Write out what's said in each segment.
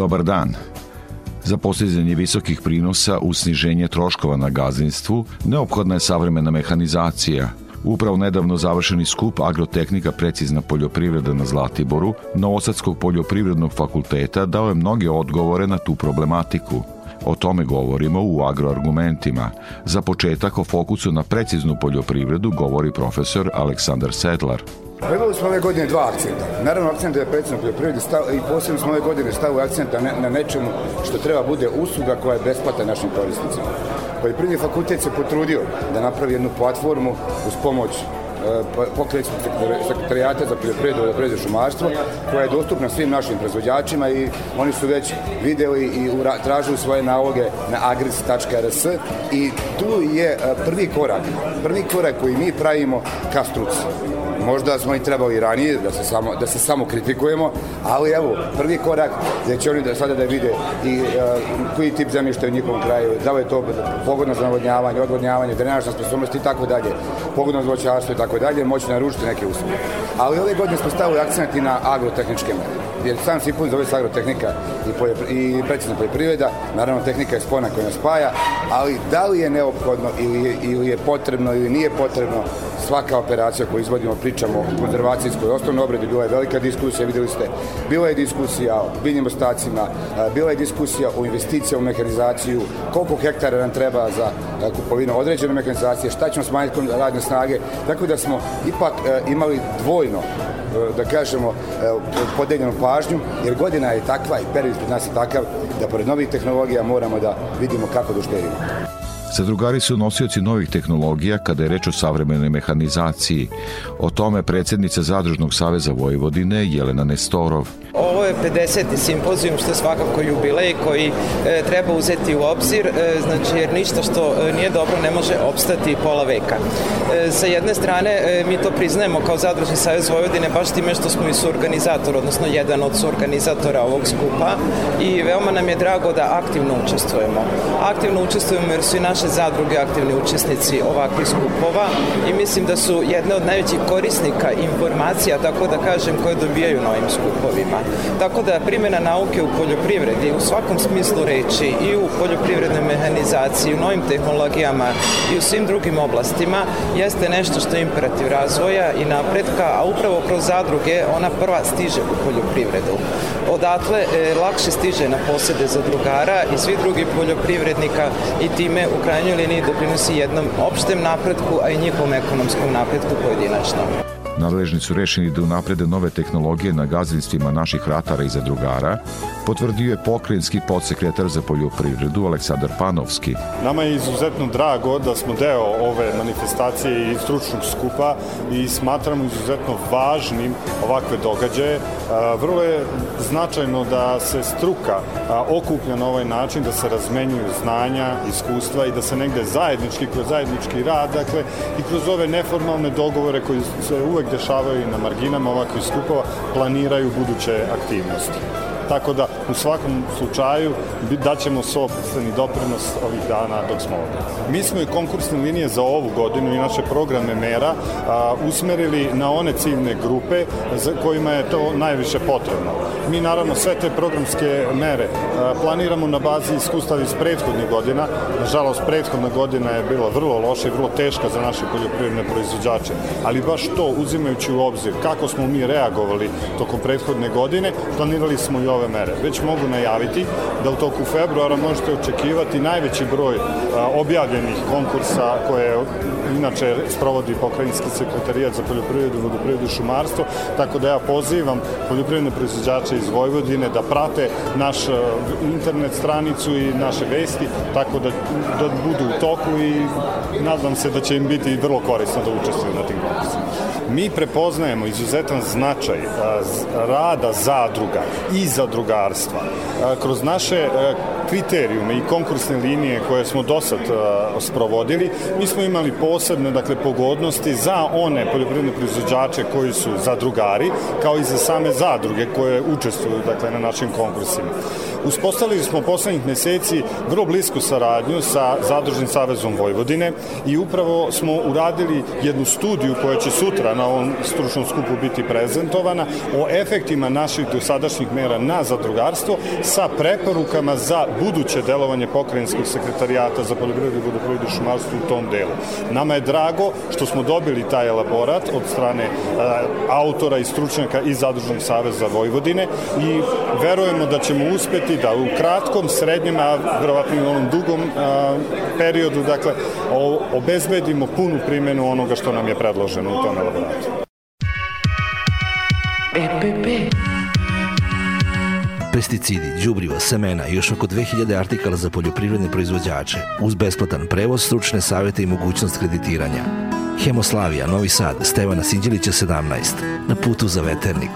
Dobar dan. Za postizanje visokih prinosa u sniženje troškova na gazdinstvu neophodna je savremena mehanizacija. Upravo nedavno završeni skup Agrotehnika precizna poljoprivreda na Zlatiboru Novosadskog poljoprivrednog fakulteta dao je mnoge odgovore na tu problematiku. O tome govorimo u agroargumentima. Za početak o fokusu na preciznu poljoprivredu govori profesor Aleksandar Sedlar. Pa imali smo ove godine dva akcenta. Naravno, akcent je predsjedno poljoprivredi i posebno smo ove godine stavili akcent na, na nečemu što treba bude usluga koja je besplatna našim korisnicima. Poljoprivredni fakultet se potrudio da napravi jednu platformu uz pomoć pokrećnog sekretarijata za poljoprivredu, poljoprivredu šumarstvo, koja je dostupna svim našim proizvođačima i oni su već videli i tražili svoje naloge na agris.rs i tu je prvi korak, prvi korak koji mi pravimo ka struci. Možda smo i trebali ranije da se samo, da se samo kritikujemo, ali evo, prvi korak gde će oni da sada da vide i uh, koji tip zemljišta je u njihovom kraju, da li je to pogodno za navodnjavanje, odvodnjavanje, drenažna sposobnost i tako dalje, pogodno za voćarstvo i tako dalje, moći naručiti neke usluge. Ali ove godine smo stavili akcent i na agrotehničke mere jer sam Sipun zove se agrotehnika i, poljopri, i precizna poljoprivreda, naravno tehnika je spona koja nas spaja, ali da li je neophodno ili ili je potrebno ili nije potrebno svaka operacija koju izvodimo, pričamo o konzervacijskoj osnovnoj obredi, bila je velika diskusija, videli ste, bila je diskusija o biljnim ostacima, bila je diskusija o investicija u mehanizaciju, koliko hektara nam treba za kupovinu određene mehanizacije, šta ćemo smanjiti radne snage, tako da smo ipak imali dvojno da kažemo, podeljenu pažnju, jer godina je takva i period pred nas je takav da pored novih tehnologija moramo da vidimo kako da uštedimo. Zadrugari su nosioci novih tehnologija kada je reč o savremenoj mehanizaciji. O tome predsednica Zadružnog saveza Vojvodine Jelena Nestorov. Ovo je 50. simpozijum što je svakako jubilej koji e, treba uzeti u obzir, e, znači jer ništa što e, nije dobro ne može opstati pola veka. E, sa jedne strane e, mi to priznajemo kao Zadružni savez Vojvodine baš time što smo i suorganizator, odnosno jedan od suorganizatora ovog skupa i veoma nam je drago da aktivno učestvujemo. Aktivno učestvujemo jer su i naše zadruge aktivni učesnici ovakvih skupova i mislim da su jedne od najvećih korisnika informacija, tako da kažem, koje dobijaju na ovim skupovima. Tako da primjena nauke u poljoprivredi u svakom smislu reči i u poljoprivrednoj mehanizaciji, u novim tehnologijama i u svim drugim oblastima jeste nešto što je imperativ razvoja i napretka, a upravo kroz zadruge ona prva stiže u poljoprivredu. Odatle e, lakše stiže na posede zadrugara i svi drugi poljoprivrednika i time u krajnjoj liniji doprinosi jednom opštem napretku, a i njihovom ekonomskom napretku pojedinačno. Nadležni su rešeni da unaprede nove tehnologije na gazdinstvima naših ratara i zadrugara, potvrdio je pokrajinski podsekretar za poljoprivredu Aleksandar Panovski. Nama je izuzetno drago da smo deo ove manifestacije i stručnog skupa i smatramo izuzetno važnim ovakve događaje. Vrlo je značajno da se struka okuplja na ovaj način, da se razmenjuju znanja, iskustva i da se negde zajednički, kroz zajednički rad, dakle, i kroz ove neformalne dogovore koji se uvek dešavaju na marginama ovakvih skupova, planiraju buduće aktivnosti. Tako da u svakom slučaju daćemo sobstveni doprinos ovih dana dok smo ovde. Mi smo i konkursne linije za ovu godinu i naše programe mera a, usmerili na one ciljne grupe za kojima je to najviše potrebno. Mi naravno sve te programske mere a, planiramo na bazi iskustava iz prethodnih godina. Nažalost, prethodna godina je bila vrlo loša i vrlo teška za naše poljoprivredne proizvođače, ali baš to uzimajući u obzir kako smo mi reagovali tokom prethodne godine, planirali smo i ove mere. Već mogu najaviti da u toku februara možete očekivati najveći broj objavljenih konkursa koje inače sprovodi pokrajinski sekretarijat za poljoprivredu, vodoprivredu i šumarstvo, tako da ja pozivam poljoprivredne proizvođače iz Vojvodine da prate naš internet stranicu i naše vesti, tako da, da budu u toku i nadam se da će im biti vrlo korisno da učestvuju na tim konkursima. Mi prepoznajemo izuzetan značaj rada zadruga i zadrugarstva. Kroz naše kriterijume i konkursne linije koje smo do sad sprovodili, mi smo imali posebne dakle, pogodnosti za one poljoprivredne proizvođače koji su zadrugari, kao i za same zadruge koje učestvuju dakle, na našim konkursima. Uspostavili smo poslednjih meseci vrlo blisku saradnju sa Zadružnim savezom Vojvodine i upravo smo uradili jednu studiju koja će sutra na ovom stručnom skupu biti prezentovana o efektima naših dosadašnjih mera na zadrugarstvo sa preporukama za buduće delovanje pokrajinskog sekretarijata za poljoprivredu vodoprivredu i šumarstvo u tom delu. Nama je drago što smo dobili taj elaborat od strane uh, autora i stručnjaka iz Zadružnog saveza Vojvodine i verujemo da ćemo uspeti da u kratkom, srednjem, a verovatno i u onom dugom a, periodu, dakle, o, obezbedimo punu primjenu onoga što nam je predloženo u tom elaboratu. EPP pesticidi, đubriva, semena i još oko 2000 artikala za poljoprivredne proizvođače, uz besplatan prevoz, stručne savete i mogućnost kreditiranja. Hemoslavija, Novi Sad, Stevana Sinđelića 17, na putu za veternik.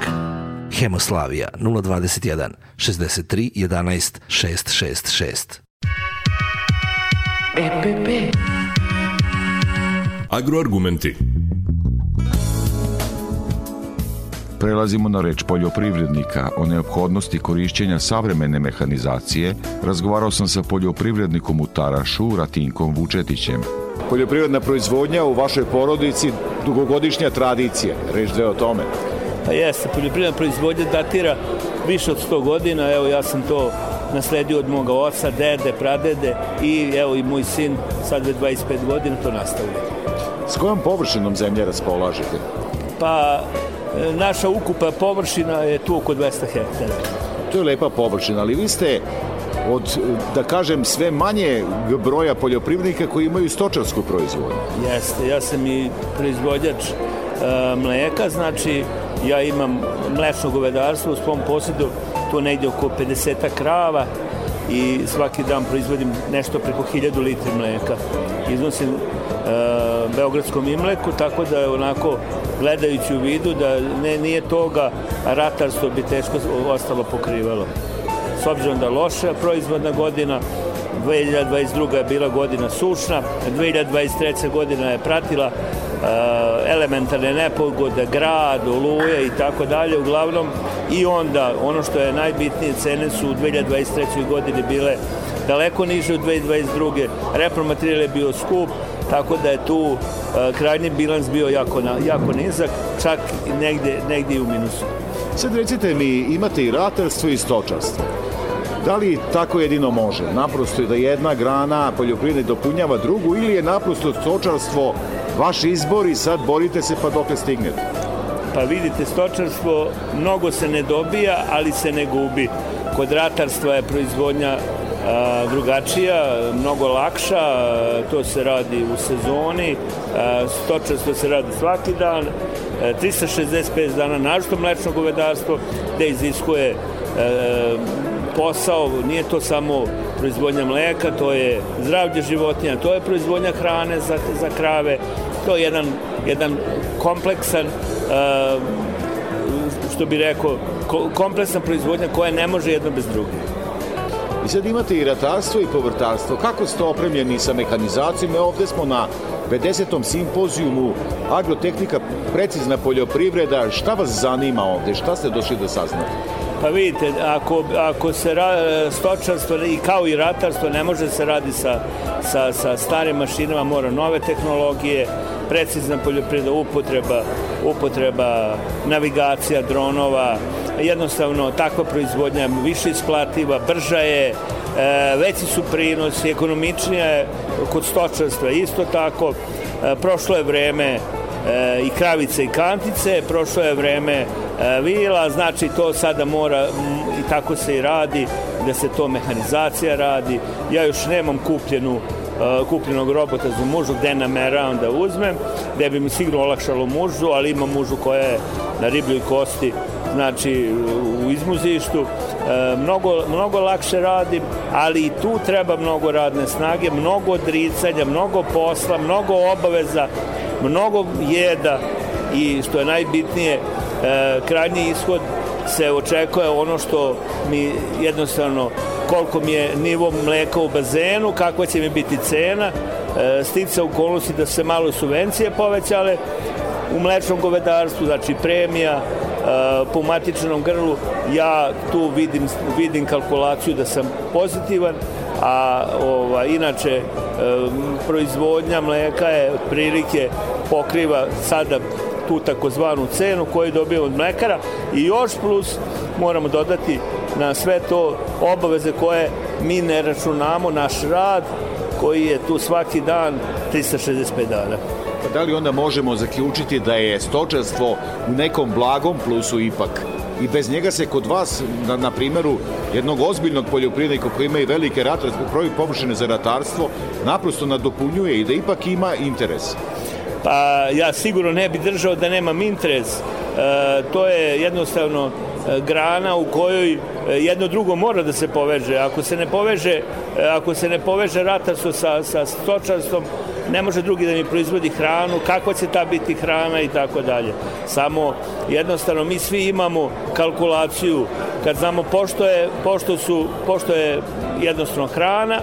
Hemoslavija 021 63 11 666. EPP Agroargumenti Prelazimo na reč poljoprivrednika o neophodnosti korišćenja savremene mehanizacije. Razgovarao sam sa poljoprivrednikom u Tarašu, Ratinkom Vučetićem. Poljoprivredna proizvodnja u vašoj porodici dugogodišnja tradicija. Reč dve o tome. Pa jeste, poljoprivredna proizvodnja datira više od 100 godina, evo ja sam to nasledio od moga oca, dede, pradede i evo i moj sin sad već 25 godina to nastavlja. S kojom površinom zemlje raspolažete? Pa e, naša ukupa površina je tu oko 200 hektara. To je lepa površina, ali vi ste od, da kažem, sve manje broja poljoprivrednika koji imaju stočarsku proizvodnju. Jeste, ja sam i proizvodjač e, mleka, znači ja imam mlečno govedarstvo u svom posjedu, to negde oko 50 krava i svaki dan proizvodim nešto preko 1000 litri mleka. Iznosim e, beogradskom imleku, tako da je onako gledajući u vidu da ne, nije toga ratarstvo bi teško ostalo pokrivalo. S obzirom da loša proizvodna godina, 2022. je bila godina sušna, 2023. godina je pratila Eh, elementarne nepogode, grad, oluje i tako dalje, uglavnom i onda ono što je najbitnije cene su u 2023. godini bile daleko niže u 2022. Repromaterijal je bio skup, tako da je tu uh, krajnji bilans bio jako, na, jako nizak, čak negde, negde i u minusu. Sad recite mi, imate i ratarstvo i stočarstvo. Da li tako jedino može? Naprosto je da jedna grana poljoprivredne dopunjava drugu ili je naprosto stočarstvo vaš izbor i sad borite se pa dok stignete? Pa vidite, stočarstvo mnogo se ne dobija, ali se ne gubi. Kod ratarstva je proizvodnja a, drugačija, mnogo lakša, a, to se radi u sezoni, a, stočarstvo se radi svaki dan, a, 365 dana, našto mlečno govedarstvo, gde iziskuje posao, nije to samo proizvodnja mleka, to je zdravlje životinja, to je proizvodnja hrane za, za krave, to je jedan, jedan kompleksan uh, što bi rekao, kompleksna proizvodnja koja ne može jedno bez druge. I sad imate i ratarstvo i povrtarstvo. Kako ste opremljeni sa mehanizacijom? Ovde smo na 50. simpozijumu Agrotehnika, precizna poljoprivreda. Šta vas zanima ovde? Šta ste došli da saznate? Pa vidite, ako, ako se ra, stočarstvo i kao i ratarstvo ne može se radi sa, sa, sa starim mašinama, mora nove tehnologije, precizna poljoprivreda, upotreba, upotreba navigacija, dronova, jednostavno takva proizvodnja više isplativa, brža je, e, veći su prinosi, ekonomičnija je kod stočarstva isto tako. E, prošlo je vreme e, i kravice i kantice, prošlo je vreme vila, znači to sada mora i tako se i radi, da se to mehanizacija radi. Ja još nemam kupljenu e, kupljenog robota za mužu gde nameravam da uzmem, gde bi mi sigurno olakšalo mužu, ali imam mužu koja je na ribljoj kosti, znači u izmuzištu. E, mnogo, mnogo lakše radim, ali i tu treba mnogo radne snage, mnogo odricanja, mnogo posla, mnogo obaveza, mnogo jeda i što je najbitnije, e, krajnji ishod se očekuje ono što mi jednostavno koliko mi je nivo mleka u bazenu, kakva će mi biti cena, e, stica okolnosti da se malo subvencije povećale u mlečnom govedarstvu, znači premija, e, po matičnom grlu, ja tu vidim, vidim kalkulaciju da sam pozitivan, a ova, inače e, proizvodnja mleka je otprilike pokriva sada tu takozvanu cenu koju dobijemo od mlekara i još plus moramo dodati na sve to obaveze koje mi ne računamo, naš rad koji je tu svaki dan 365 dana. Pa da li onda možemo zaključiti da je stočarstvo u nekom blagom plusu ipak? I bez njega se kod vas, na, na primjeru jednog ozbiljnog poljoprivrednika koji ima i velike ratarske površine za ratarstvo, naprosto nadopunjuje i da ipak ima interes? Pa ja sigurno ne bi držao da nemam interes. E, to je jednostavno e, grana u kojoj e, jedno drugo mora da se poveže. Ako se ne poveže, ako se ne poveže ratarstvo sa, sa stočarstvom, ne može drugi da mi proizvodi hranu, kakva će ta biti hrana i tako dalje. Samo jednostavno mi svi imamo kalkulaciju kad znamo pošto je, pošto su, pošto je jednostavno hrana,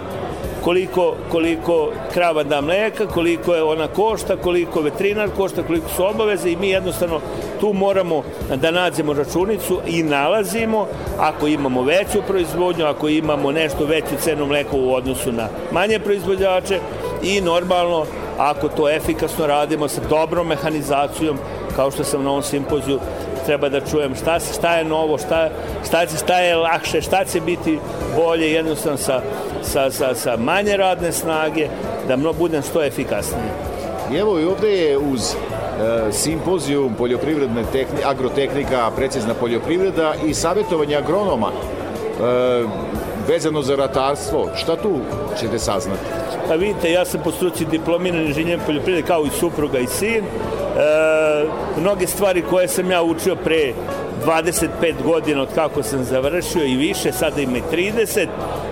koliko, koliko krava da mleka, koliko je ona košta, koliko veterinar košta, koliko su obaveze i mi jednostavno tu moramo da nađemo računicu i nalazimo. Ako imamo veću proizvodnju, ako imamo nešto veću cenu mleka u odnosu na manje proizvođače i normalno ako to efikasno radimo sa dobrom mehanizacijom, kao što sam na ovom simpoziju treba da čujem šta, šta je novo, šta, šta, šta je lakše, šta će biti bolje jednostavno sa, sa, sa, sa manje radne snage, da mno budem što efikasniji. I evo i ovde je uz e, simpozijum poljoprivredne tehni, agrotehnika, precizna poljoprivreda i savjetovanje agronoma e, vezano za ratarstvo. Šta tu ćete saznati? Pa vidite, ja sam po struci diplomiran inženjer poljoprivrede kao i supruga i sin. E, mnoge stvari koje sam ja učio pre 25 godina od kako sam završio i više, sada ima i 30,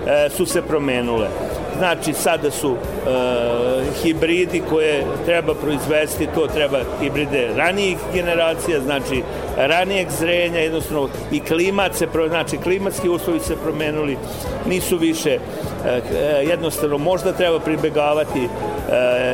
e, su se promenule. Znači, sada su e, hibridi koje treba proizvesti, to treba hibride ranijih generacija, znači ranijeg zrenja, jednostavno i klimat se, znači klimatski uslovi se promenuli, nisu više, e, jednostavno možda treba pribegavati e,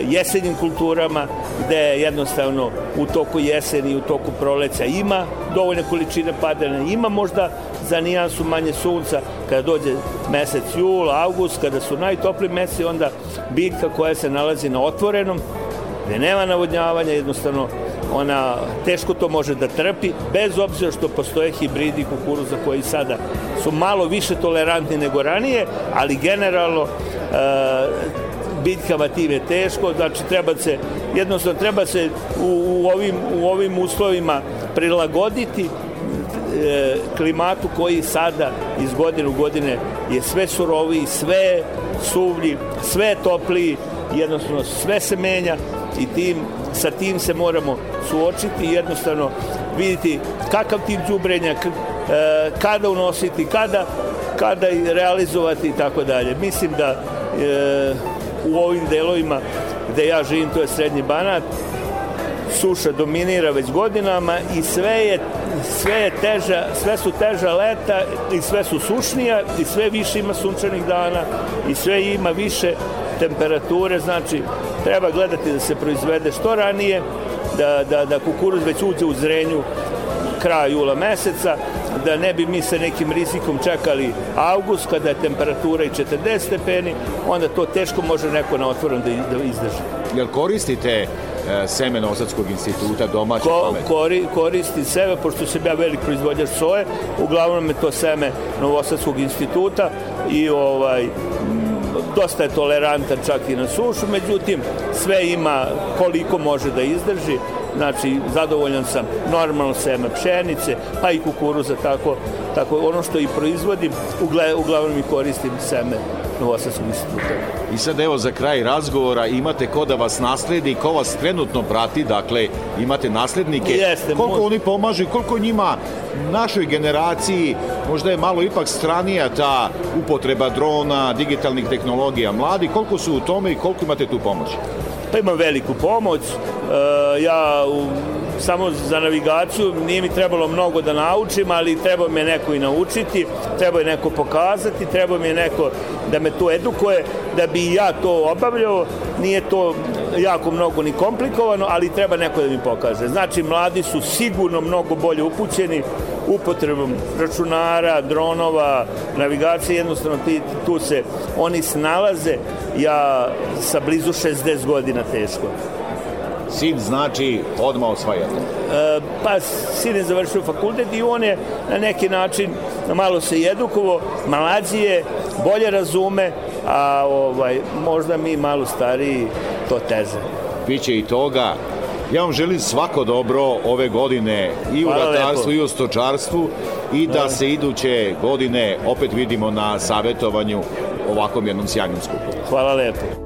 jesenjim kulturama, gde jednostavno u toku jeseni u toku proleća ima dovoljne količine padanja, ima možda za nijansu manje sunca, kada dođe mesec jul, avgust, kada su najtopliji meseci, onda biljka koja se nalazi na otvorenom, gde nema navodnjavanja, jednostavno ona teško to može da trpi, bez obzira što postoje hibridi kukuruza koji sada su malo više tolerantni nego ranije, ali generalno e, biljkama tim je teško, znači treba se, jednostavno treba se u, u, ovim, u ovim uslovima prilagoditi klimatu koji sada iz godine u godine je sve suroviji, sve suvlji, sve topliji, jednostavno sve se menja i tim, sa tim se moramo suočiti i jednostavno vidjeti kakav tip džubrenja, e, kada unositi, kada, kada realizovati i tako dalje. Mislim da e, u ovim delovima gde ja živim, to je Srednji Banat, suša dominira već godinama i sve je sve je teža, sve su teža leta i sve su sušnija i sve više ima sunčanih dana i sve ima više temperature, znači treba gledati da se proizvede što ranije, da, da, da kukuruz već uđe u zrenju kraja jula meseca, da ne bi mi sa nekim rizikom čekali avgust kada je temperatura i 40 stepeni, onda to teško može neko na otvorom da, da izdrži. Jel koristite e, seme Novosadskog instituta domaće Ko, kori, koristi sebe, pošto sam ja velik proizvođač soje, uglavnom je to seme Novosadskog instituta i ovaj dosta je tolerantan čak i na sušu, međutim sve ima koliko može da izdrži znači zadovoljan sam normalno seme pšenice, pa i kukuruza, tako, tako ono što i proizvodim, uglavnom i koristim seme Novosadskog instituta. I sad evo za kraj razgovora imate ko da vas nasledi, ko vas trenutno prati, dakle imate naslednike, Jeste, koliko mo... oni pomažu i koliko njima našoj generaciji možda je malo ipak stranija ta upotreba drona, digitalnih tehnologija. Mladi, koliko su u tome i koliko imate tu pomoć? Pa imam veliku pomoć. E, ja u, samo za navigaciju nije mi trebalo mnogo da naučim, ali treba me neko i naučiti, treba je neko pokazati, treba mi je neko da me to edukuje, da bi ja to obavljao. Nije to jako mnogo ni komplikovano, ali treba neko da mi pokaže. Znači, mladi su sigurno mnogo bolje upućeni upotrebom računara, dronova, navigacije, jednostavno ti, tu se oni snalaze, ja sa blizu 60 godina teško. Sin znači odmah osvajate? E, pa sin je završio fakultet i on je na neki način malo se edukovo, mlađi je, bolje razume, a ovaj, možda mi malo stariji to teže. Biće i toga. Ja vam želim svako dobro ove godine i u Hvala ratarstvu lepo. i u stočarstvu i da se iduće godine opet vidimo na savetovanju ovakvom jednom sjajnom skupu. Hvala lepo.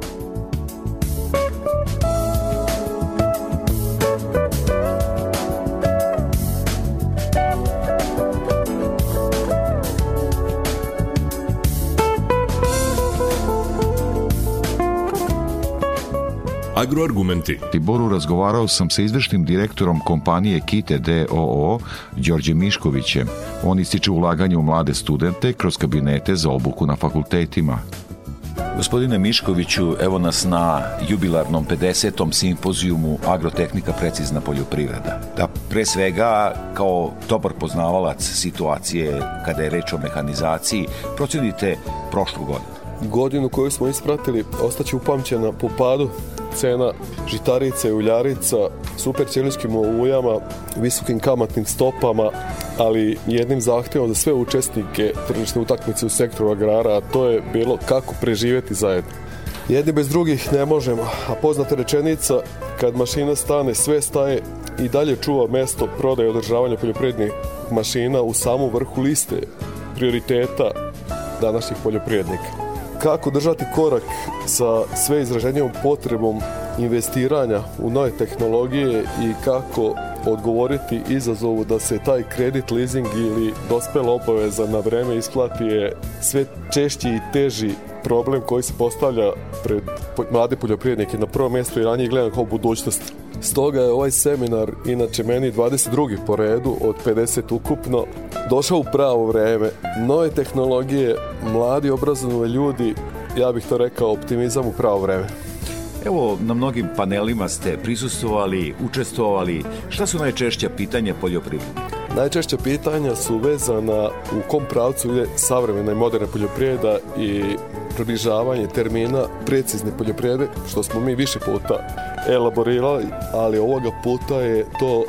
Agroargumenti. Tiboru razgovarao sam sa izvršnim direktorom kompanije Kite DOO, Đorđe Miškovićem. On ističe ulaganje u mlade studente kroz kabinete za obuku na fakultetima. Gospodine Miškoviću, evo nas na jubilarnom 50. simpozijumu Agrotehnika precizna poljoprivreda. Da pre svega, kao dobar poznavalac situacije kada je reč o mehanizaciji, procenite prošlu godinu. Godinu koju smo ispratili ostaće upamćena po padu cena žitarica i uljarica, super ćelijskim ujama, visokim kamatnim stopama, ali jednim zahtjevom za sve učesnike tržišne utakmice u sektoru agrara, a to je bilo kako preživeti zajedno. Jedni bez drugih ne možemo, a poznata rečenica, kad mašina stane, sve staje i dalje čuva mesto prodaje i održavanja poljoprivrednih mašina u samu vrhu liste prioriteta današnjih poljoprivrednika kako držati korak sa sve izraženijom potrebom investiranja u nove tehnologije i kako odgovoriti izazovu da se taj kredit, leasing ili dospela obaveza na vreme isplati je sve češći i teži problem koji se postavlja pred mlade poljoprivrednike na prvo mjesto i ranije gledam kao budućnost. Stoga je ovaj seminar, inače meni 22. po redu od 50 ukupno, došao u pravo vreme. Nove tehnologije, mladi obrazovani ljudi, ja bih to rekao optimizam u pravo vreme. Evo, na mnogim panelima ste prisustovali, učestvovali. Šta su najčešća pitanja poljoprivrednika? Najčešća pitanja su vezana u kom pravcu ide savremena i moderna poljoprivreda i približavanje termina precizne poljoprivrede, što smo mi više puta elaborirali, ali ovoga puta je to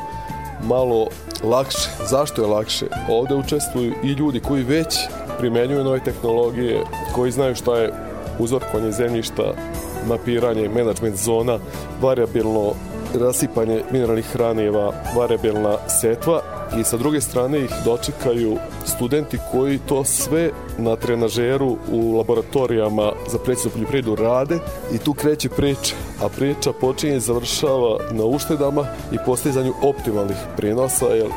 malo lakše. Zašto je lakše? Ovde učestvuju i ljudi koji već primenjuju nove tehnologije, koji znaju šta je uzorkovanje zemljišta, mapiranje, management zona, variabilno rasipanje mineralnih hranjeva, variabilna setva i sa druge strane ih dočekaju studenti koji to sve na trenažeru u laboratorijama za preciznu poljoprivredu rade i tu kreće priča, a priča počinje i završava na uštedama i postizanju optimalnih prinosa, jer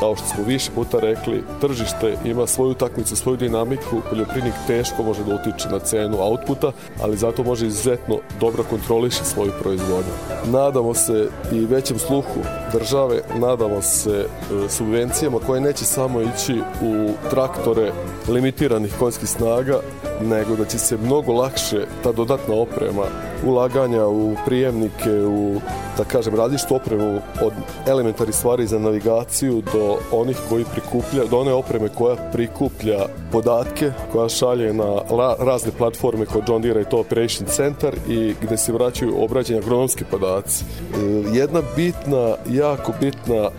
kao što smo više puta rekli, tržište ima svoju utakmicu, svoju dinamiku, poljoprivrednik teško može da utiče na cenu outputa, ali zato može izuzetno dobro kontroliše svoju proizvodnju. Nadamo se i većem sluhu države, nadamo se e, subvencijama koje neće samo ići u traktore limitiranih konjskih snaga, nego da će se mnogo lakše ta dodatna oprema ulaganja u prijemnike, u da kažem različitu opremu od elementarnih stvari za navigaciju do onih koji prikuplja, do one opreme koja prikuplja podatke, koja šalje na la, razne platforme kod John Deere i to Operation Center i gde se vraćaju obrađeni agronomski podaci. E, jedna bitna, jako bitna e,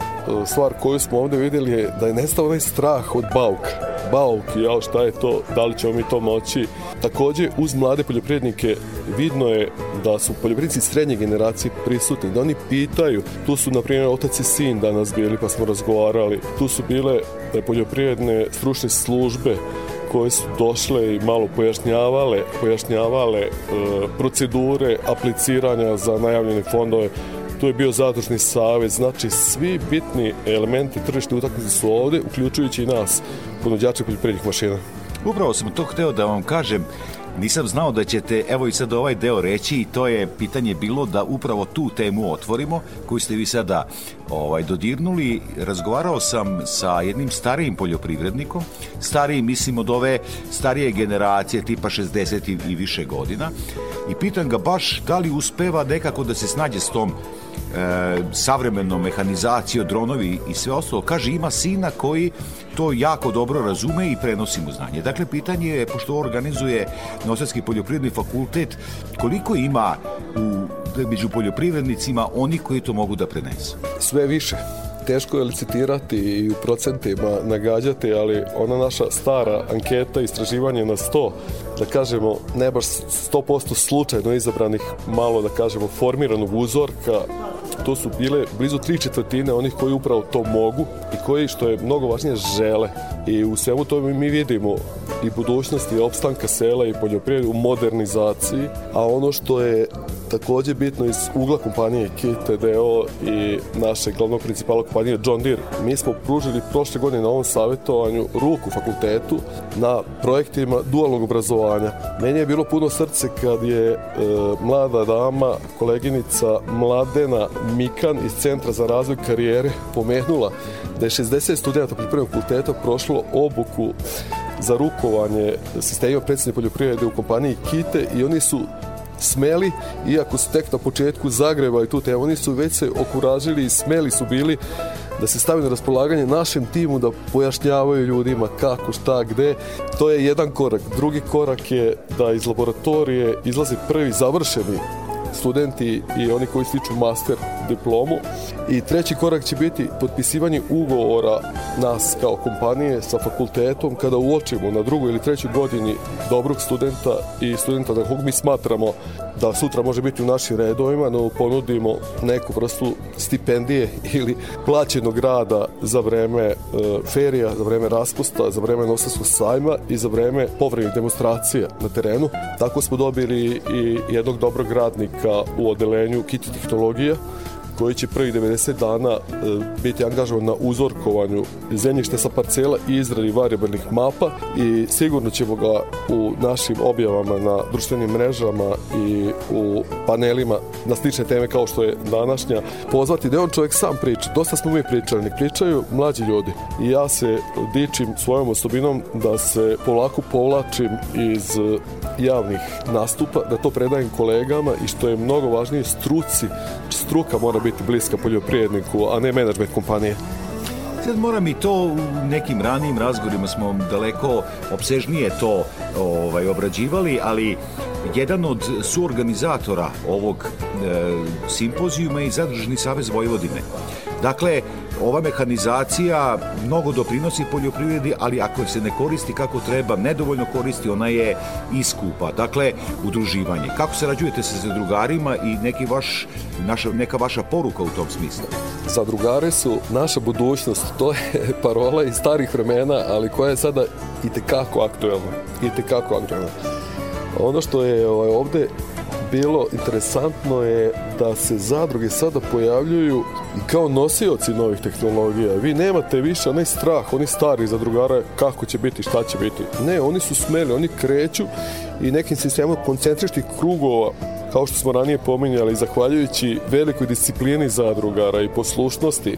stvar koju smo ovde videli je da je nestao onaj strah od bauka. Bauk, jel, šta je to, da li ćemo mi to moći takođe uz mlade poljoprivrednike vidno je da su poljoprivrednici srednje generacije prisutni, da oni pitaju, tu su na primjer otac i sin danas bili pa smo razgovarali, tu su bile e, poljoprivredne stručne službe koje su došle i malo pojašnjavale, pojašnjavale e, procedure apliciranja za najavljene fondove. Tu je bio zadružni savez, znači svi bitni elementi tržišne utakmice su ovde, uključujući i nas, ponuđače poljoprivrednih mašina. Upravo sam to hteo da vam kažem, Nisam znao da ćete, evo i sad ovaj deo reći i to je pitanje bilo da upravo tu temu otvorimo, koju ste vi sada ovaj, dodirnuli. Razgovarao sam sa jednim starijim poljoprivrednikom, stariji mislim od ove starije generacije tipa 60 i više godina. I pitan ga baš da li uspeva nekako da se snađe s tom e, savremenom mehanizacijom, dronovi i sve ostalo. Kaže, ima sina koji to jako dobro razume i prenosi mu znanje. Dakle, pitanje je, pošto organizuje Nosadski poljoprivredni fakultet, koliko ima u, među poljoprivrednicima oni koji to mogu da prenesu? Sve više teško je licitirati i u procentima nagađati, ali ona naša stara anketa, istraživanje na 100, da kažemo, ne baš 100% slučajno izabranih, malo da kažemo, formiranog uzorka, to su bile blizu tri četvrtine onih koji upravo to mogu i koji, što je mnogo važnije, žele. I u svemu tome mi vidimo i budućnosti opstanka sela i poljoprivrede u modernizaciji, a ono što je takođe bitno iz ugla kompanije KTDO i naše glavnog principala kompanije John Deere. Mi smo pružili prošle godine na ovom savjetovanju ruku fakultetu na projektima dualnog obrazovanja. Meni je bilo puno srce kad je e, mlada dama, koleginica Mladena Mikan iz Centra za razvoj karijere pomenula da je 60 studenta poljoprivrednog fakulteta prošlo obuku za rukovanje sistemima predsjedne poljoprivrede u kompaniji Kite i oni su smeli, iako su tek na početku zagrevali tu temu, oni su već se okuražili i smeli su bili da se stavi na raspolaganje našem timu da pojašnjavaju ljudima kako, šta, gde. To je jedan korak. Drugi korak je da iz laboratorije izlaze prvi završeni studenti i oni koji stiču master diplomu. I treći korak će biti potpisivanje ugovora nas kao kompanije sa fakultetom kada uočimo na drugoj ili trećoj godini dobrog studenta i studenta da kog mi smatramo da sutra može biti u našim redovima, no ponudimo neku vrstu stipendije ili plaćenog rada za vreme e, ferija, za vreme raspusta, za vreme nosaskog sajma i za vreme povremenih demonstracija na terenu. Tako smo dobili i jednog dobrog radnika u odelenju kiti tehnologija koji će prvih 90 dana e, biti angažovan na uzorkovanju zemljišta sa parcela i izradi variabilnih mapa i sigurno ćemo ga u našim objavama na društvenim mrežama i u panelima na slične teme kao što je današnja pozvati da on čovjek sam priča. Dosta smo mi pričali, ne pričaju mlađi ljudi i ja se dičim svojom osobinom da se polako povlačim iz javnih nastupa, da to predajem kolegama i što je mnogo važnije struci. Struka mora biti bliska poljoprivredniku, a ne menadžment kompanije. Sad moram i to u nekim ranijim razgovorima smo daleko obsežnije to ovaj, obrađivali, ali jedan od suorganizatora ovog e, simpozijuma je Zadružni savez Vojvodine. Dakle, ova mehanizacija mnogo doprinosi poljoprivredi, ali ako se ne koristi kako treba, nedovoljno koristi, ona je iskupa. Dakle, udruživanje. Kako se rađujete sa zadrugarima i neki vaš, naša, neka vaša poruka u tom smislu? Zadrugare su naša budućnost. To je parola iz starih vremena, ali koja je sada i tekako aktuelna. I tekako aktuelna. Ono što je ovaj, ovde bilo interesantno je da se zadruge sada pojavljuju i kao nosioci novih tehnologija. Vi nemate više onaj strah, oni stari zadrugara kako će biti, šta će biti. Ne, oni su smeli, oni kreću i nekim sistemom koncentričnih krugova kao što smo ranije pominjali, zahvaljujući velikoj disciplini zadrugara i poslušnosti,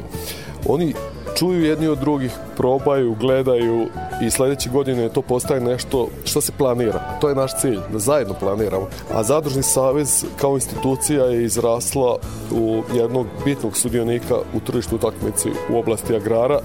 oni čuju jedni od drugih, probaju, gledaju i sledeće godine to postaje nešto što se planira. To je naš cilj, da zajedno planiramo. A Zadružni savez kao institucija je izrasla u jednog bitnog sudionika u tržištu utakmici u oblasti agrara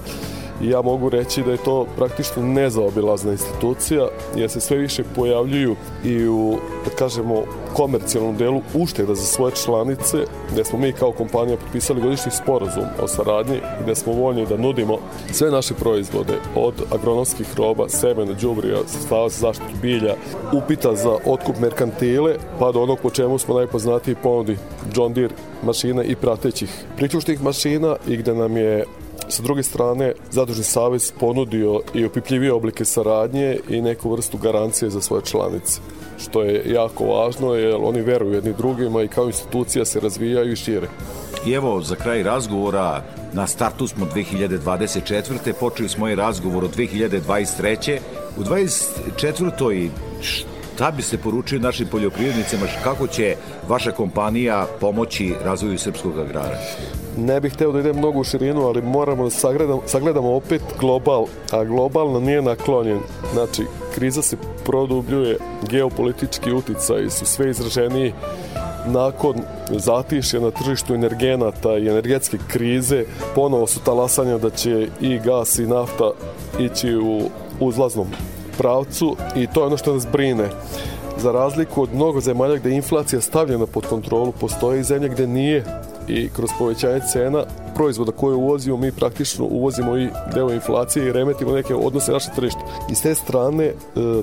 ja mogu reći da je to praktično nezaobilazna institucija jer se sve više pojavljuju i u, da kažemo, komercijalnom delu ušteda za svoje članice, gde smo mi kao kompanija potpisali godišnji sporazum o saradnji gde smo voljni da nudimo sve naše proizvode od agronomskih roba, semena, đubrija, sredstava za zaštitu bilja, upita za otkup merkantile, pa do onog po čemu smo najpoznatiji ponudi John Deere mašina i pratećih priključnih mašina i gde nam je Sa druge strane, Zadružni savez ponudio i opipljivije oblike saradnje i neku vrstu garancije za svoje članice što je jako važno jer oni veruju jedni drugima i kao institucija se razvijaju i šire. I evo, za kraj razgovora, na startu smo 2024. Počeli smo i razgovor od 2023. U 24. šta biste poručili našim poljoprivrednicima, kako će vaša kompanija pomoći razvoju srpskog agrara? Ne bih hteo da idem mnogo u širinu, ali moramo da sagledamo, sagledamo opet global, a globalno nije naklonjen. Znači, kriza se produbljuje, geopolitički uticaj su sve izraženiji nakon zatišja na tržištu energenata i energetske krize, ponovo su talasanja da će i gas i nafta ići u uzlaznom pravcu i to je ono što nas brine. Za razliku od mnogo zemalja gde je inflacija stavljena pod kontrolu, postoje i zemlje gde nije i kroz povećanje cena proizvoda koje uvozimo, mi praktično uvozimo i deo inflacije i remetimo neke odnose naše tržište. I s te strane e,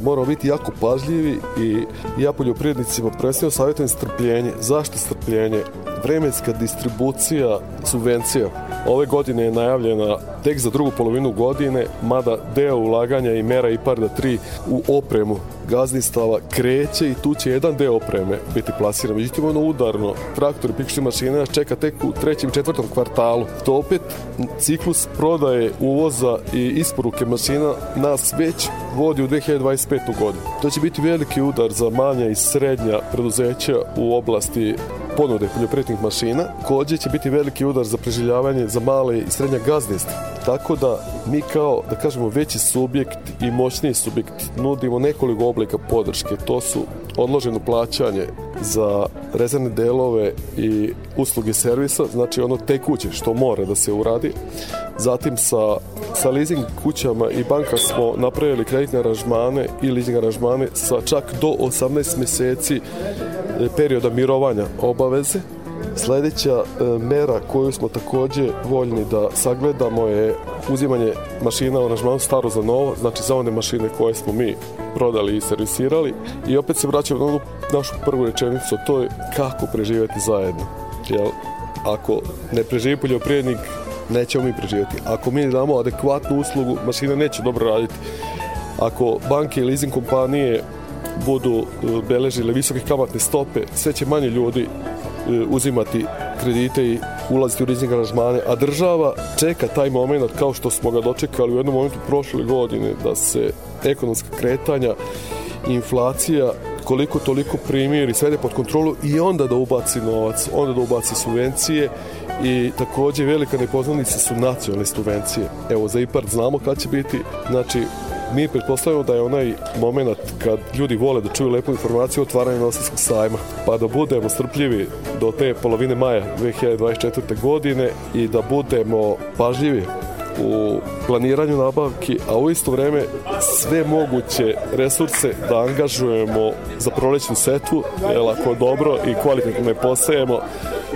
moramo biti jako pažljivi i ja poljoprivrednicima prvenstveno savjetujem strpljenje. Zašto strpljenje? Vremenska distribucija subvencija ove godine je najavljena tek za drugu polovinu godine, mada deo ulaganja i mera IPARDA 3 u opremu gazdinstava kreće i tu će jedan deo opreme biti plasiran. Međutim, ono udarno, traktor i pikšni mašine nas čeka tek u trećem i četvrtom kvartalu. To opet ciklus prodaje, uvoza i isporuke mašina nas već vodi u 2025. godinu. To će biti veliki udar za manja i srednja preduzeća u oblasti ponude poljoprivrednih mašina. Kođe će biti veliki udar za preživljavanje za male i srednja gazdinstva. Tako da mi kao, da kažemo, veći subjekt i moćniji subjekt nudimo nekoliko oblika podrške. To su odloženo plaćanje za rezervne delove i usluge servisa, znači ono tekuće što mora da se uradi. Zatim sa, sa leasing kućama i banka smo napravili kreditne aranžmane i leasing aranžmane sa čak do 18 meseci perioda mirovanja obaveze. Sledeća e, mera koju smo takođe voljni da sagledamo je uzimanje mašina u aranžmanu staro za novo, znači za one mašine koje smo mi prodali i servisirali i opet se vraćamo na našu prvu rečenicu, to je kako preživeti zajedno. Jel, ako ne preživi poljoprivrednik, nećemo mi preživeti. Ako mi damo adekvatnu uslugu, mašina neće dobro raditi. Ako banke i leasing kompanije budu e, beležile visoke kamatne stope, sve će manje ljudi e, uzimati kredite i ulaziti u leasing aranžmane, a država čeka taj moment kao što smo ga dočekali u jednom momentu prošle godine da se ekonomska kretanja inflacija koliko toliko primiri, svede pod kontrolu i onda da ubaci novac, onda da ubaci subvencije i takođe velika nepoznanica su nacionalne subvencije. Evo za IPARD znamo kad će biti, znači mi pretpostavljamo da je onaj moment kad ljudi vole da čuju lepu informaciju otvaranje Novosadskog sajma, pa da budemo strpljivi do te polovine maja 2024. godine i da budemo pažljivi u planiranju nabavki, a u isto vreme sve moguće resurse da angažujemo za prolećnu setvu, jer ako dobro i kvalitetno ne posejemo,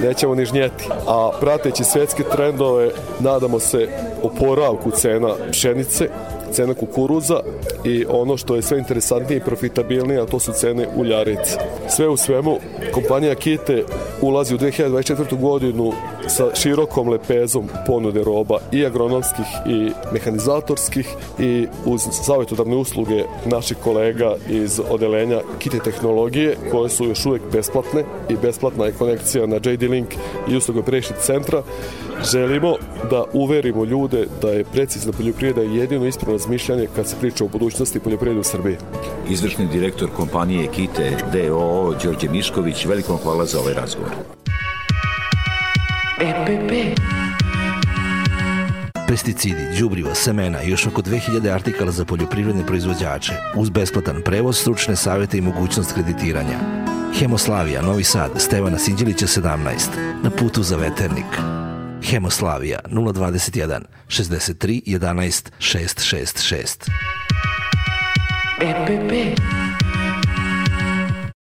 nećemo ni žnjeti. A prateći svetske trendove, nadamo se oporavku cena pšenice, cena kukuruza i ono što je sve interesantnije i profitabilnije, a to su cene uljarice. Sve u svemu, kompanija Kite ulazi u 2024. godinu sa širokom lepezom ponude roba i agronomskih i mehanizatorskih i uz savjetodavne usluge naših kolega iz odelenja Kite tehnologije koje su još uvek besplatne i besplatna je konekcija na JD Link i usluga prešit centra želimo da uverimo ljude da je precizna poljoprivreda jedino ispravno razmišljanje kad se priča o budućnosti poljoprivrede u Srbiji. Izvršni direktor kompanije Kite DOO Đorđe Mišković, veliko hvala za ovaj razgovor. EPP. Pesticidi, đubriva, semena i još oko 2000 artikala za poljoprivredne proizvođače, uz besplatan prevoz, stručne savete i mogućnost kreditiranja. Hemoslavija, Novi Sad, Stevana Sinđelića 17, na putu za veternik. Hemoslavija 021 63 11 666. EPP.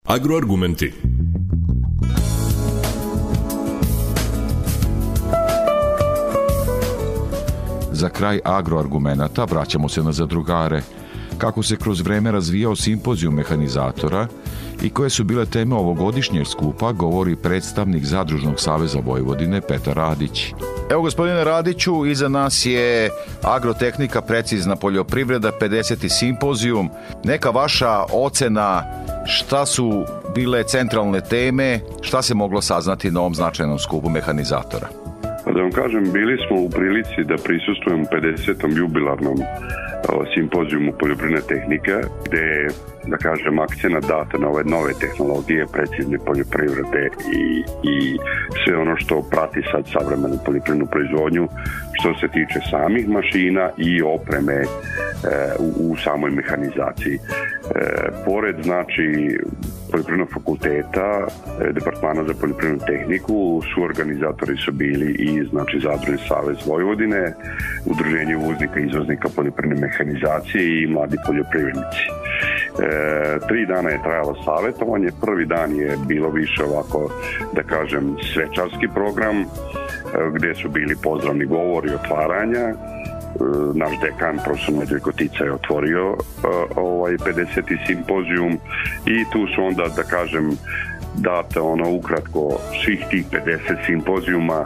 Agroargumenti. Za kraj agroargumenata vraćamo se na zadrugare, kako se kroz vreme razvijao simpozijum mehanizatora i koje su bile teme ovogodišnjeg skupa, govori predstavnik Zadružnog saveza Vojvodine Petar Radić. Evo gospodine Radiću, iza nas je agrotehnika precizna poljoprivreda 50. simpozijum. Neka vaša ocena šta su bile centralne teme, šta se moglo saznati na ovom značajnom skupu mehanizatora? Pa da vam kažem, bili smo u prilici da prisustujemo 50. jubilarnom simpozijumu poljoprivredne tehnike, gde je, da kažem, akcena data na ove nove tehnologije, precizne poljoprivrede i, i sve ono što prati sad savremenu poljoprivrednu proizvodnju, što se tiče samih mašina i opreme e, u, u samoj mehanizaciji. E, pored, znači, poljoprivrednog fakulteta, e, Departmana za poljoprivrednu tehniku, su organizatori su bili i znači Zadružni savez Vojvodine, Udruženje uvoznika i izvoznika poljoprivredne mehanizacije i mladi poljoprivrednici. E, tri dana je trajalo savjetovanje, prvi dan je bilo više ovako, da kažem, svečarski program, e, gde su bili pozdravni govori otvaranja, naš dekan, profesor Medveljko Tica je otvorio uh, ovaj 50. simpozijum i tu su onda, da kažem, date ono ukratko svih tih 50 simpozijuma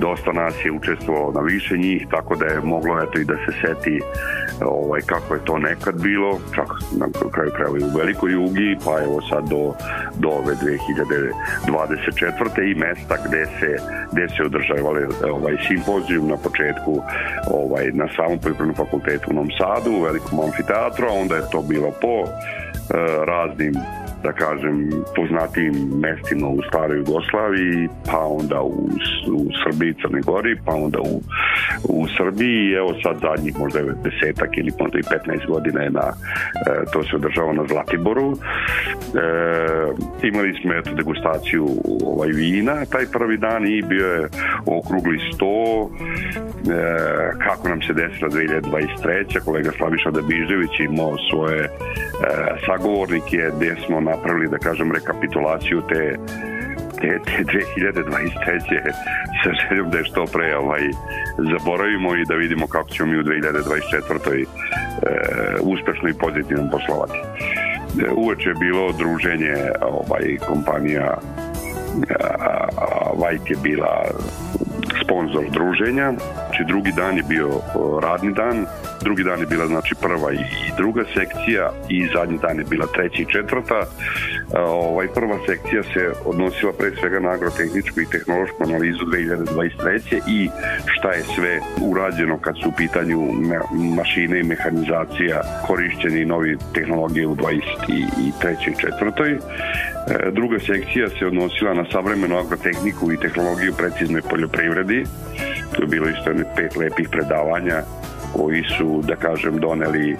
dosta nas je učestvovalo na više njih, tako da je moglo eto i da se seti ovaj, kako je to nekad bilo, čak na kraju krajeva i u velikoj jugi, pa evo sad do, do ove 2024. i mesta gde se, gde se održavali ovaj, simpozijum na početku ovaj, na samom poljoprivrednom fakultetu u Novom Sadu, u velikom amfiteatru, a onda je to bilo po eh, raznim da kažem, poznatijim mestima u staroj Jugoslaviji, pa onda u, u Srbiji, Crne Gori, pa onda u, u Srbiji i evo sad zadnjih možda desetak ili možda i 15 godina je na, e, to se održava na Zlatiboru. E, imali smo eto degustaciju ovaj, vina taj prvi dan i bio je okrugli sto e, kako nam se desila 2023. kolega Slaviša Dabižević imao svoje e, sagovornike gde smo na napravili, da kažem, rekapitulaciju te te, te 2023. sa željom da je što pre ovaj, zaboravimo i da vidimo kako ćemo mi u 2024. E, uspešno i pozitivno poslovati. E, uveče je bilo druženje ovaj, kompanija Vajt je bila sponsor druženja. Znači drugi dan je bio radni dan, drugi dan je bila znači prva i druga sekcija i zadnji dan je bila treća i četvrta. Ovaj prva sekcija se odnosila pre svega na agrotehničku i tehnološku analizu 2023. i šta je sve urađeno kad su u pitanju mašine i mehanizacija korišćeni novi tehnologije u 23. i četvrtoj. E, druga sekcija se odnosila na savremenu agrotehniku i tehnologiju preciznoj poljoprivredi. To je bilo isto pet lepih predavanja koji su, da kažem, doneli e,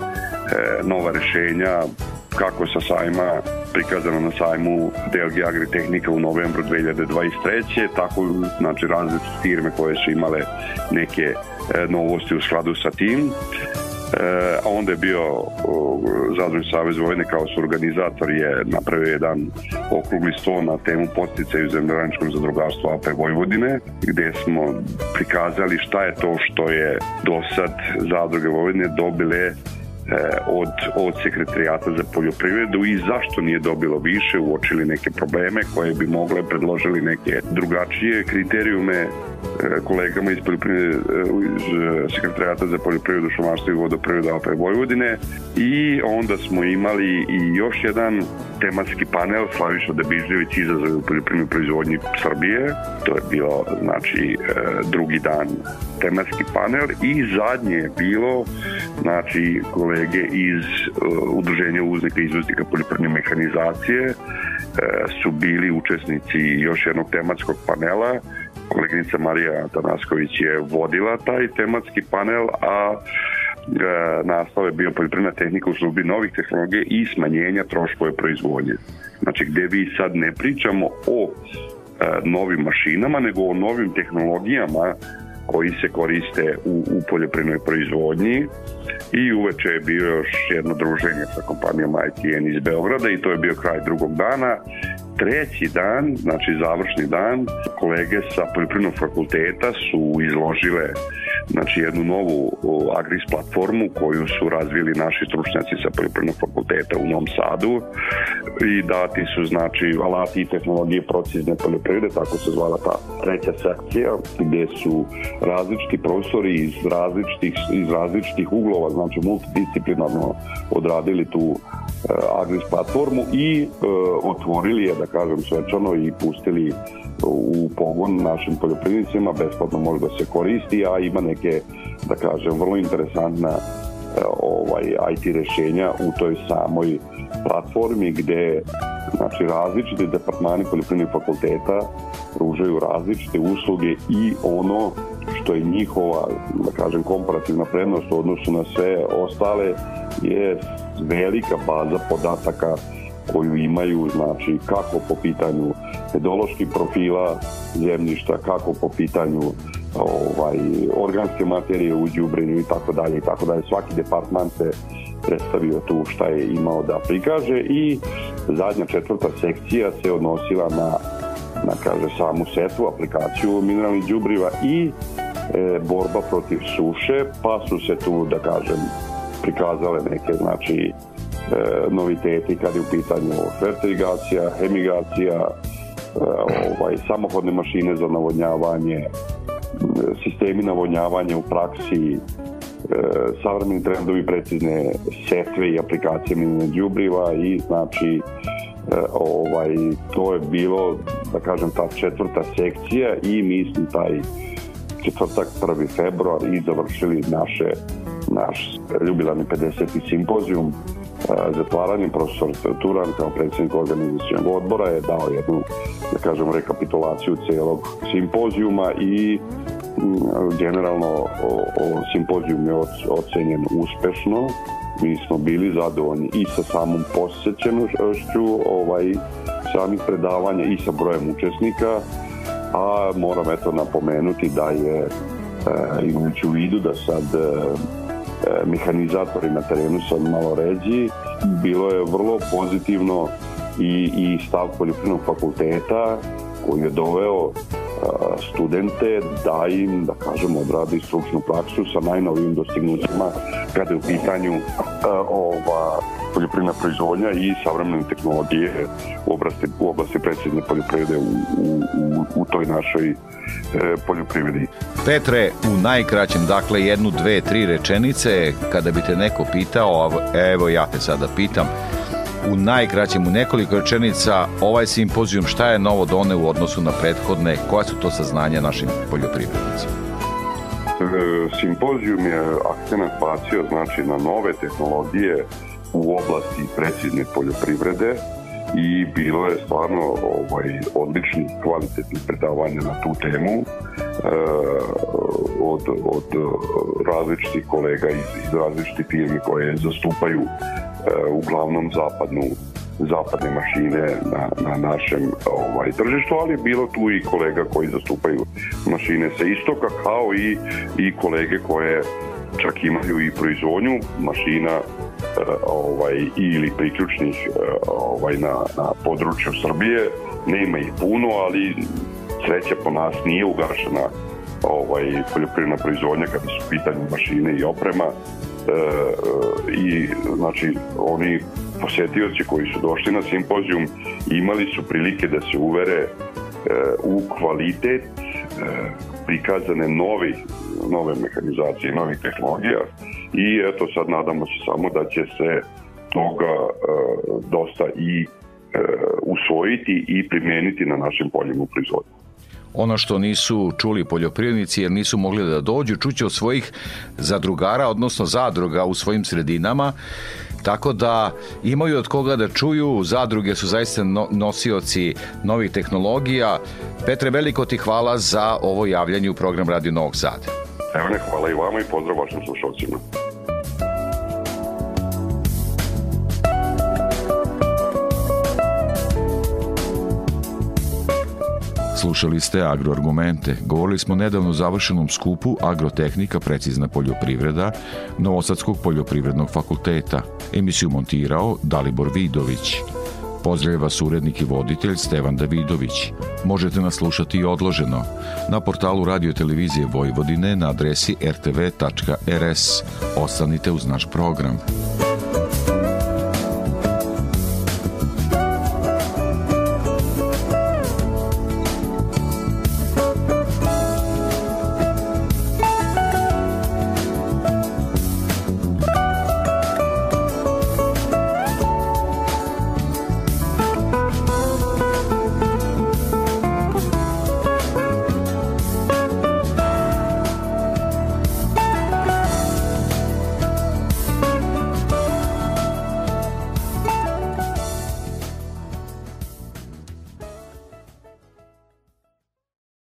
nova rešenja kako sa sajma prikazano na sajmu DLG Agritehnika u novembru 2023. Tako znači različite firme koje su imale neke e, novosti u skladu sa tim. E, a onda je bio Zadružni savez Vojne kao su organizator je napravio jedan okrugli sto na temu posticaju zemljoradničkom zadrugarstvu AP Vojvodine gde smo prikazali šta je to što je do sad Zadruge Vojvodine dobile od, od sekretarijata za poljoprivredu i zašto nije dobilo više, uočili neke probleme koje bi mogle predložili neke drugačije kriterijume e, kolegama iz, e, iz sekretarijata za poljoprivredu, šumarstvo i vodoprivredu AP Vojvodine i onda smo imali i još jedan tematski panel Slaviša Debižević izazove u poljoprivrednoj proizvodnji Srbije. To je bilo znači drugi dan tematski panel i zadnje je bilo znači kolege iz uh, udruženja uznika i izvoznika poljoprivredne mehanizacije uh, su bili učesnici još jednog tematskog panela koleginica Marija Tanasković je vodila taj tematski panel a e, naslov je bio poljoprivredna tehnika u službi novih tehnologija i smanjenja troškove proizvodnje. Znači gde vi sad ne pričamo o novim mašinama, nego o novim tehnologijama koji se koriste u, u poljoprivrednoj proizvodnji. I uveče je bio još jedno druženje sa kompanijom ITN iz Beograda i to je bio kraj drugog dana. Treći dan, znači završni dan, kolege sa poljoprivrednog fakulteta su izložile znači jednu novu Agris platformu koju su razvili naši stručnjaci sa poljoprivrednog fakulteta u Novom Sadu. I dati su znači alati i tehnologije procizne poljoprivrede, tako se zvala ta treća sekcija gdje su različiti profesori iz različitih, iz različitih uglova, znači multidisciplinarno odradili tu Agris platformu i e, otvorili je, da kažem svečano, i pustili u pogon našim poljoprivrednicima, besplatno može da se koristi, a ima neke, da kažem, vrlo interesantna e, ovaj IT rešenja u toj samoj platformi gde znači različiti departmani poljoprivrednih fakulteta pružaju različite usluge i ono što je njihova, da kažem, komparativna prednost u odnosu na sve ostale je velika baza podataka koju imaju, znači kako po pitanju pedoloških profila zemljišta, kako po pitanju ovaj organske materije u đubrenju i tako dalje i tako dalje. Svaki departman se predstavio tu šta je imao da prikaže i zadnja četvrta sekcija se odnosila na na kaže samu setvu, aplikaciju mineralnih đubriva i e, borba protiv suše, pa su se tu da kažem prikazale neke znači noviteti kad je u pitanju fertiligacija, hemigacija, e, ovaj, samohodne mašine za navodnjavanje, sistemi navodnjavanja u praksi, e, savremeni trendovi precizne setve i aplikacije minine đubriva i znači e, ovaj to je bilo da kažem ta četvrta sekcija i mi smo taj četvrtak 1. februar i završili naše naš ljubilarni 50. simpozijum zatvaranjem profesor Turan kao predsjednik organizacijalnog odbora je dao jednu da kažem rekapitulaciju celog simpozijuma i generalno o, o simpozijum je ocenjen uspešno. Mi smo bili zadovoljni i sa samom posjećenošću ovaj, samih predavanja i sa brojem učesnika a moram eto napomenuti da je e, imajući u vidu da sad e, mehanizatori na terenu sa malo ređi. Bilo je vrlo pozitivno i, i stav poljoprivrednog fakulteta koji je doveo studente da im, da kažemo, odradi stručnu praksu sa najnovijim dostignućima kada je u pitanju ova poljoprivredna proizvodnja i savremene tehnologije u oblasti, u oblasti precizne poljoprivrede u, u, u, u toj našoj e, poljoprivredi. Petre, u najkraćem, dakle jednu, dve, tri rečenice, kada bi te neko pitao, evo ja te sada pitam, u najkraćem, u nekoliko rečenica, ovaj simpozijum šta je novo done u odnosu na prethodne, koja su to saznanja našim poljoprivrednicima? E, simpozijum je akcenat bacio znači na nove tehnologije u oblasti precizne poljoprivrede i bilo je stvarno ovaj, odličnih kvalitetnih predavanja na tu temu e, od, od različitih kolega iz, iz različitih firmi koje zastupaju e, uglavnom zapadnu zapadne mašine na, na našem ovaj tržištu, ali bilo tu i kolega koji zastupaju mašine sa istoka, kao i, i kolege koje čak imaju i proizvodnju mašina ovaj, ili priključnih ovaj, na, na području Srbije. Nema ih puno, ali sreća po nas nije ugašena ovaj, poljoprivredna proizvodnja kada su pitanje mašine i oprema e, i znači oni posjetioci koji su došli na simpozijum imali su prilike da se uvere e, u kvalitet e, prikazane novi, nove mehanizacije, novih tehnologija i eto sad nadamo se samo da će se toga e, dosta i e, usvojiti i primijeniti na našim poljima proizvodnju ono što nisu čuli poljoprivrednici jer nisu mogli da dođu, čuće od svojih zadrugara, odnosno zadruga u svojim sredinama, tako da imaju od koga da čuju, zadruge su zaista nosioci novih tehnologija. Petre, veliko ti hvala za ovo javljanje u program Radio Novog Sada. Evo ne, hvala i vama i pozdrav vašim slušalcima. Slušali ste Agroargumente. Govorili smo nedavno o završenom skupu Agrotehnika precizna poljoprivreda Novosadskog poljoprivrednog fakulteta. Emisiju montirao Dalibor Vidović. Pozdravlja vas urednik i voditelj Stevan Davidović. Možete nas slušati i odloženo na portalu Radio Televizije Vojvodine na adresi rtv.rs. Ostanite uz naš program.